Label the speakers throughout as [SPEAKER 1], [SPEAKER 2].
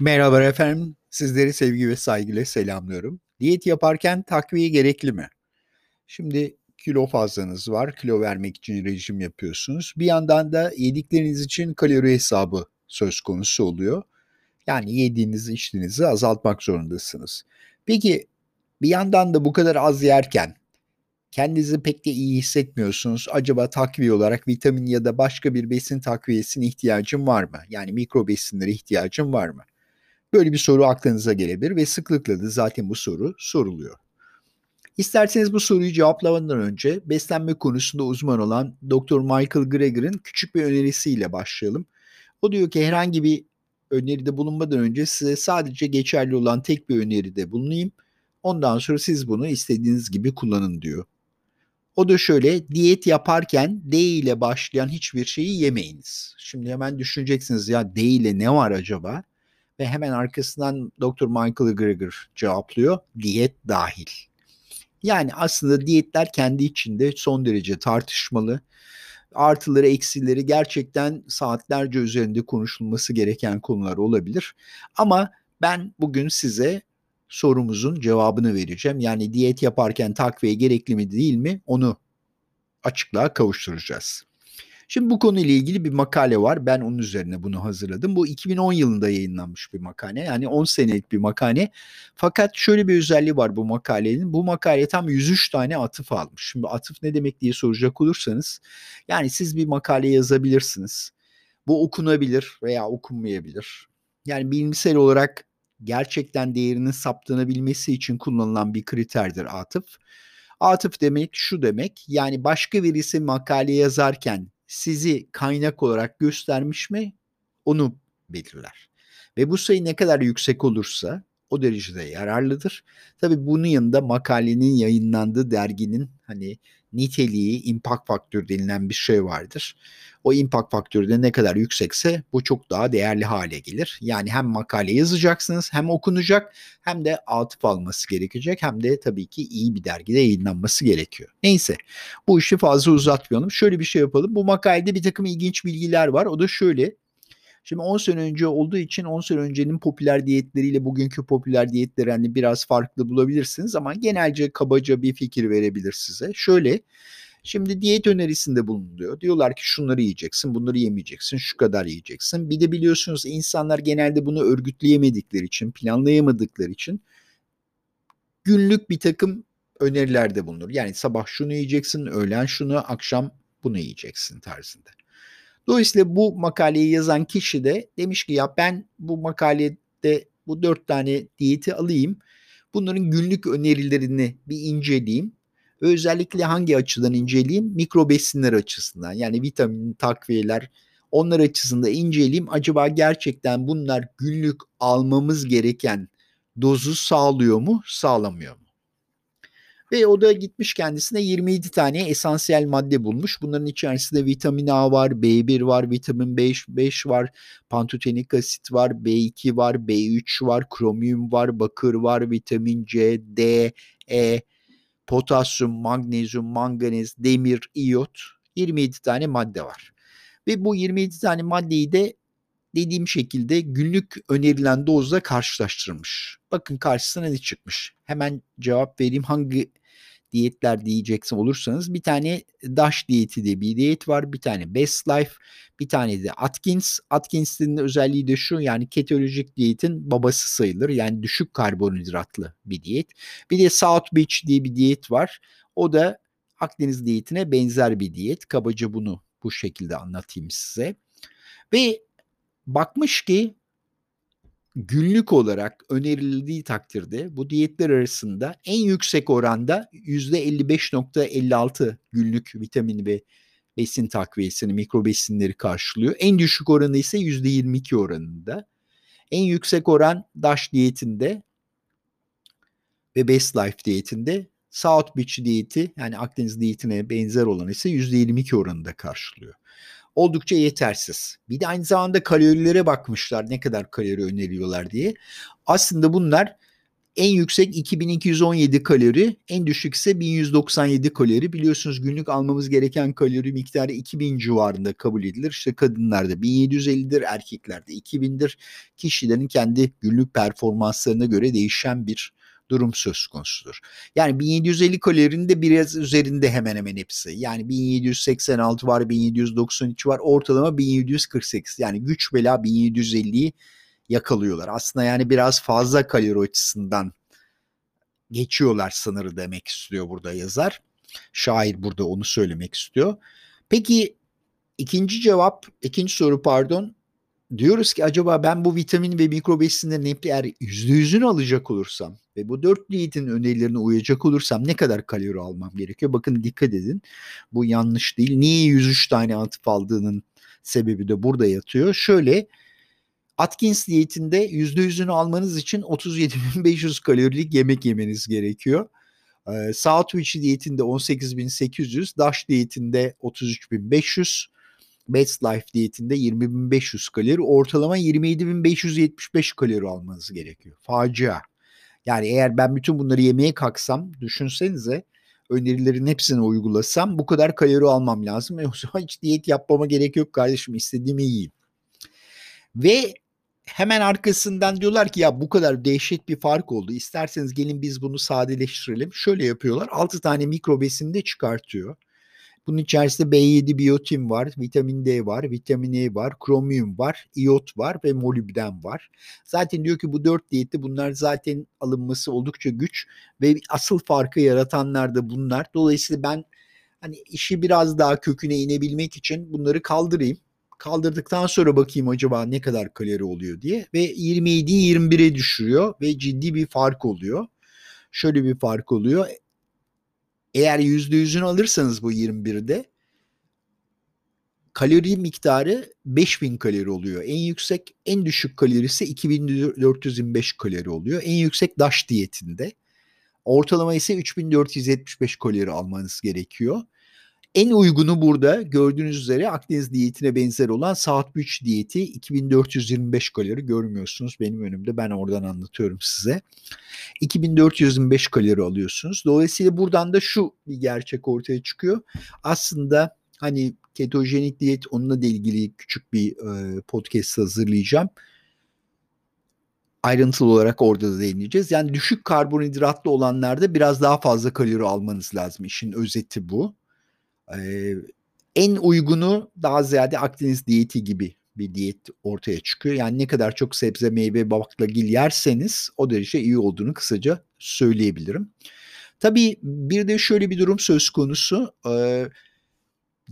[SPEAKER 1] Merhaba efendim. Sizleri sevgi ve saygıyla selamlıyorum. Diyet yaparken takviye gerekli mi? Şimdi kilo fazlanız var. Kilo vermek için rejim yapıyorsunuz. Bir yandan da yedikleriniz için kalori hesabı söz konusu oluyor. Yani yediğinizi içtiğinizi azaltmak zorundasınız. Peki bir yandan da bu kadar az yerken kendinizi pek de iyi hissetmiyorsunuz. Acaba takviye olarak vitamin ya da başka bir besin takviyesine ihtiyacım var mı? Yani mikro besinlere ihtiyacım var mı? Böyle bir soru aklınıza gelebilir ve sıklıkla da zaten bu soru soruluyor. İsterseniz bu soruyu cevaplamadan önce beslenme konusunda uzman olan Dr. Michael Greger'ın küçük bir önerisiyle başlayalım. O diyor ki herhangi bir öneride bulunmadan önce size sadece geçerli olan tek bir öneride bulunayım. Ondan sonra siz bunu istediğiniz gibi kullanın diyor. O da şöyle diyet yaparken D ile başlayan hiçbir şeyi yemeyiniz. Şimdi hemen düşüneceksiniz ya D ile ne var acaba? Ve hemen arkasından Dr. Michael Greger cevaplıyor. Diyet dahil. Yani aslında diyetler kendi içinde son derece tartışmalı. Artıları, eksileri gerçekten saatlerce üzerinde konuşulması gereken konular olabilir. Ama ben bugün size sorumuzun cevabını vereceğim. Yani diyet yaparken takviye gerekli mi değil mi onu açıklığa kavuşturacağız. Şimdi bu konuyla ilgili bir makale var. Ben onun üzerine bunu hazırladım. Bu 2010 yılında yayınlanmış bir makale. Yani 10 senelik bir makale. Fakat şöyle bir özelliği var bu makalenin. Bu makale tam 103 tane atıf almış. Şimdi atıf ne demek diye soracak olursanız. Yani siz bir makale yazabilirsiniz. Bu okunabilir veya okunmayabilir. Yani bilimsel olarak gerçekten değerinin saptanabilmesi için kullanılan bir kriterdir atıf. Atıf demek şu demek yani başka birisi makale yazarken sizi kaynak olarak göstermiş mi onu belirler. Ve bu sayı ne kadar yüksek olursa o derecede yararlıdır. Tabii bunun yanında makalenin yayınlandığı derginin hani niteliği, impact faktör denilen bir şey vardır. O impact faktörü de ne kadar yüksekse bu çok daha değerli hale gelir. Yani hem makale yazacaksınız hem okunacak hem de atıf alması gerekecek hem de tabii ki iyi bir dergide yayınlanması gerekiyor. Neyse bu işi fazla uzatmayalım. Şöyle bir şey yapalım. Bu makalede bir takım ilginç bilgiler var. O da şöyle. Şimdi 10 sene önce olduğu için 10 sene öncenin popüler diyetleriyle bugünkü popüler diyetleri hani biraz farklı bulabilirsiniz ama genelce kabaca bir fikir verebilir size. Şöyle Şimdi diyet önerisinde bulunuyor. Diyorlar ki şunları yiyeceksin, bunları yemeyeceksin, şu kadar yiyeceksin. Bir de biliyorsunuz insanlar genelde bunu örgütleyemedikleri için, planlayamadıkları için günlük bir takım önerilerde bulunur. Yani sabah şunu yiyeceksin, öğlen şunu, akşam bunu yiyeceksin tarzında. Dolayısıyla bu makaleyi yazan kişi de demiş ki ya ben bu makalede bu dört tane diyeti alayım. Bunların günlük önerilerini bir inceleyeyim. Özellikle hangi açıdan inceleyeyim? Mikro besinler açısından yani vitamin, takviyeler onlar açısından inceleyeyim. Acaba gerçekten bunlar günlük almamız gereken dozu sağlıyor mu, sağlamıyor mu? Ve o da gitmiş kendisine 27 tane esansiyel madde bulmuş. Bunların içerisinde vitamin A var, B1 var, vitamin B5, 5 var, pantotenik asit var, B2 var, B3 var, kromiyum var, bakır var, vitamin C, D, E, potasyum, magnezyum, manganiz, demir, iyot 27 tane madde var. Ve bu 27 tane maddeyi de dediğim şekilde günlük önerilen dozla karşılaştırılmış. Bakın karşısına ne çıkmış? Hemen cevap vereyim hangi diyetler diyeceksin olursanız bir tane DASH diyeti diye bir diyet var. Bir tane Best Life, bir tane de Atkins. Atkins'in özelliği de şu yani ketolojik diyetin babası sayılır. Yani düşük karbonhidratlı bir diyet. Bir de South Beach diye bir diyet var. O da Akdeniz diyetine benzer bir diyet. Kabaca bunu bu şekilde anlatayım size. Ve bakmış ki günlük olarak önerildiği takdirde bu diyetler arasında en yüksek oranda %55.56 günlük vitamin ve besin takviyesini, mikro besinleri karşılıyor. En düşük oranı ise %22 oranında. En yüksek oran DASH diyetinde ve Best Life diyetinde South Beach diyeti yani Akdeniz diyetine benzer olan ise %22 oranında karşılıyor oldukça yetersiz. Bir de aynı zamanda kalorilere bakmışlar ne kadar kalori öneriyorlar diye. Aslında bunlar En yüksek 2217 kalori, en düşük ise 1197 kalori. Biliyorsunuz günlük almamız gereken kalori miktarı 2000 civarında kabul edilir. İşte kadınlarda 1750'dir, erkeklerde 2000'dir. Kişilerin kendi günlük performanslarına göre değişen bir durum söz konusudur. Yani 1750 kalorinin de biraz üzerinde hemen hemen hepsi. Yani 1786 var, 1793 var, ortalama 1748. Yani güç bela 1750'yi yakalıyorlar. Aslında yani biraz fazla kalori açısından geçiyorlar sınırı demek istiyor burada yazar. Şair burada onu söylemek istiyor. Peki ikinci cevap, ikinci soru pardon. Diyoruz ki acaba ben bu vitamin ve mikro besinlerin eğer %100'ünü alacak olursam ve bu dört diyetin önerilerine uyacak olursam ne kadar kalori almam gerekiyor? Bakın dikkat edin. Bu yanlış değil. Niye 103 tane atıf aldığının sebebi de burada yatıyor. Şöyle Atkins diyetinde %100'ünü almanız için 37.500 kalorilik yemek yemeniz gerekiyor. Ee, Southwich diyetinde 18.800, Dash diyetinde 33.500, Best Life diyetinde 20.500 kalori, ortalama 27.575 kalori almanız gerekiyor. Facia. Yani eğer ben bütün bunları yemeye kalksam düşünsenize önerilerin hepsini uygulasam bu kadar kalori almam lazım. E hiç diyet yapmama gerek yok kardeşim istediğimi yiyeyim. Ve hemen arkasından diyorlar ki ya bu kadar dehşet bir fark oldu. İsterseniz gelin biz bunu sadeleştirelim. Şöyle yapıyorlar. 6 tane mikro besin de çıkartıyor. Bunun içerisinde B7 biyotin var, vitamin D var, vitamin E var, kromiyum var, iot var ve molibden var. Zaten diyor ki bu dört diyette bunlar zaten alınması oldukça güç ve asıl farkı yaratanlar da bunlar. Dolayısıyla ben hani işi biraz daha köküne inebilmek için bunları kaldırayım kaldırdıktan sonra bakayım acaba ne kadar kalori oluyor diye ve 27'yi 21'e düşürüyor ve ciddi bir fark oluyor. Şöyle bir fark oluyor. Eğer %100'ünü alırsanız bu 21'de kalori miktarı 5000 kalori oluyor. En yüksek, en düşük kalorisi 2425 kalori oluyor. En yüksek DAŞ diyetinde. Ortalama ise 3475 kalori almanız gerekiyor. En uygunu burada gördüğünüz üzere Akdeniz diyetine benzer olan saat 3 diyeti 2425 kalori görmüyorsunuz benim önümde ben oradan anlatıyorum size. 2425 kalori alıyorsunuz. Dolayısıyla buradan da şu bir gerçek ortaya çıkıyor. Aslında hani ketojenik diyet onunla da ilgili küçük bir e, podcast hazırlayacağım ayrıntılı olarak orada da değineceğiz. Yani düşük karbonhidratlı olanlarda biraz daha fazla kalori almanız lazım. İşin özeti bu. Ee, en uygunu daha ziyade Akdeniz diyeti gibi bir diyet ortaya çıkıyor. Yani ne kadar çok sebze, meyve, baklagil yerseniz o derece iyi olduğunu kısaca söyleyebilirim. Tabii bir de şöyle bir durum söz konusu. E,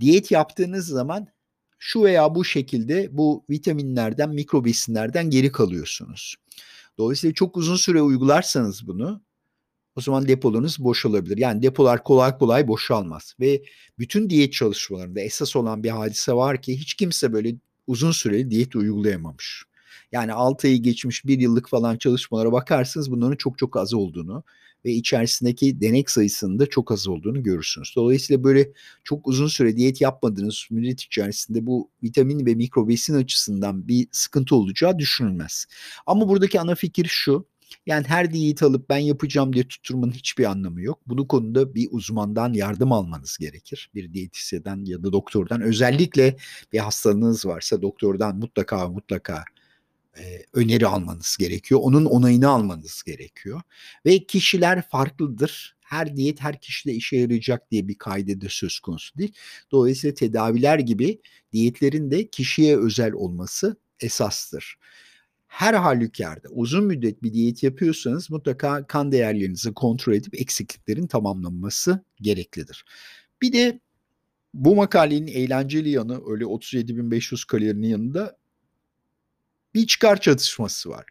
[SPEAKER 1] diyet yaptığınız zaman şu veya bu şekilde bu vitaminlerden, mikrobesinlerden geri kalıyorsunuz. Dolayısıyla çok uzun süre uygularsanız bunu o zaman depolarınız boş olabilir. Yani depolar kolay kolay boşalmaz. Ve bütün diyet çalışmalarında esas olan bir hadise var ki hiç kimse böyle uzun süreli diyet uygulayamamış. Yani 6 ayı geçmiş bir yıllık falan çalışmalara bakarsınız bunların çok çok az olduğunu ve içerisindeki denek sayısının da çok az olduğunu görürsünüz. Dolayısıyla böyle çok uzun süre diyet yapmadığınız müddet içerisinde bu vitamin ve mikrobesin açısından bir sıkıntı olacağı düşünülmez. Ama buradaki ana fikir şu. Yani her diyet alıp ben yapacağım diye tutturmanın hiçbir anlamı yok. Bunu konuda bir uzmandan yardım almanız gerekir. Bir diyetisyeden ya da doktordan. Özellikle bir hastalığınız varsa doktordan mutlaka mutlaka e, öneri almanız gerekiyor. Onun onayını almanız gerekiyor. Ve kişiler farklıdır. Her diyet her kişide işe yarayacak diye bir kaydede söz konusu değil. Dolayısıyla tedaviler gibi diyetlerin de kişiye özel olması esastır her halükarda uzun müddet bir diyet yapıyorsanız mutlaka kan değerlerinizi kontrol edip eksikliklerin tamamlanması gereklidir. Bir de bu makalenin eğlenceli yanı öyle 37.500 kalorinin yanında bir çıkar çatışması var.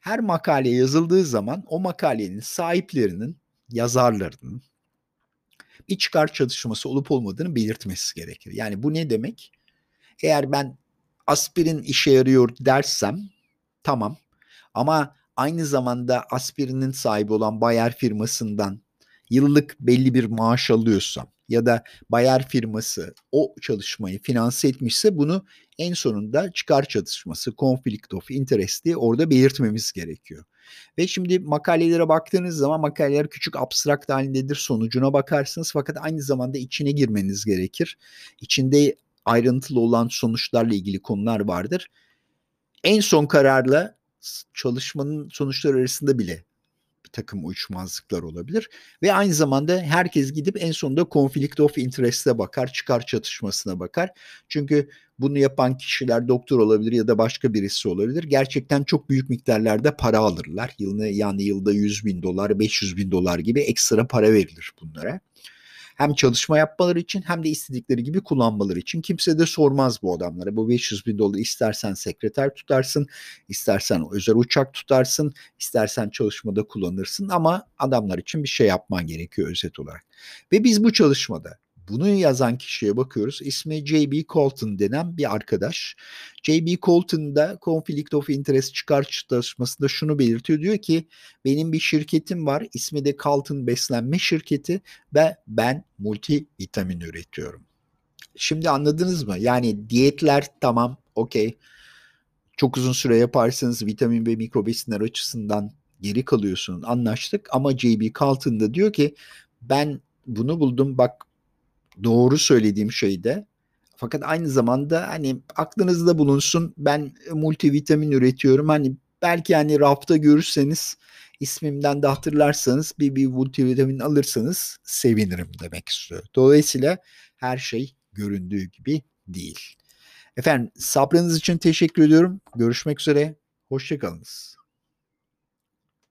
[SPEAKER 1] Her makale yazıldığı zaman o makalenin sahiplerinin, yazarlarının bir çıkar çatışması olup olmadığını belirtmesi gerekir. Yani bu ne demek? Eğer ben aspirin işe yarıyor dersem Tamam. Ama aynı zamanda aspirinin sahibi olan Bayer firmasından yıllık belli bir maaş alıyorsam ya da Bayer firması o çalışmayı finanse etmişse bunu en sonunda çıkar çatışması, conflict of interest diye orada belirtmemiz gerekiyor. Ve şimdi makalelere baktığınız zaman makaleler küçük abstrakt halindedir. Sonucuna bakarsınız fakat aynı zamanda içine girmeniz gerekir. İçinde ayrıntılı olan sonuçlarla ilgili konular vardır. En son kararla çalışmanın sonuçları arasında bile bir takım uyuşmazlıklar olabilir. Ve aynı zamanda herkes gidip en sonunda conflict of interest'e bakar, çıkar çatışmasına bakar. Çünkü bunu yapan kişiler doktor olabilir ya da başka birisi olabilir. Gerçekten çok büyük miktarlarda para alırlar. Yılını, yani yılda 100 bin dolar, 500 bin dolar gibi ekstra para verilir bunlara. Hem çalışma yapmaları için hem de istedikleri gibi kullanmaları için. Kimse de sormaz bu adamlara. Bu 500 bin doları istersen sekreter tutarsın, istersen özel uçak tutarsın, istersen çalışmada kullanırsın ama adamlar için bir şey yapman gerekiyor özet olarak. Ve biz bu çalışmada bunu yazan kişiye bakıyoruz. İsmi J.B. Colton denen bir arkadaş. J.B. Colton da Conflict of Interest çıkar çalışmasında şunu belirtiyor. Diyor ki benim bir şirketim var. İsmi de Colton Beslenme Şirketi ve ben multivitamin üretiyorum. Şimdi anladınız mı? Yani diyetler tamam okey. Çok uzun süre yaparsanız vitamin ve mikrobesinler açısından geri kalıyorsun anlaştık. Ama J.B. Colton da diyor ki ben bunu buldum bak doğru söylediğim şeyde. Fakat aynı zamanda hani aklınızda bulunsun ben multivitamin üretiyorum. Hani belki hani rafta görürseniz ismimden de hatırlarsanız bir, bir multivitamin alırsanız sevinirim demek istiyor. Dolayısıyla her şey göründüğü gibi değil. Efendim sabrınız için teşekkür ediyorum. Görüşmek üzere. Hoşçakalınız.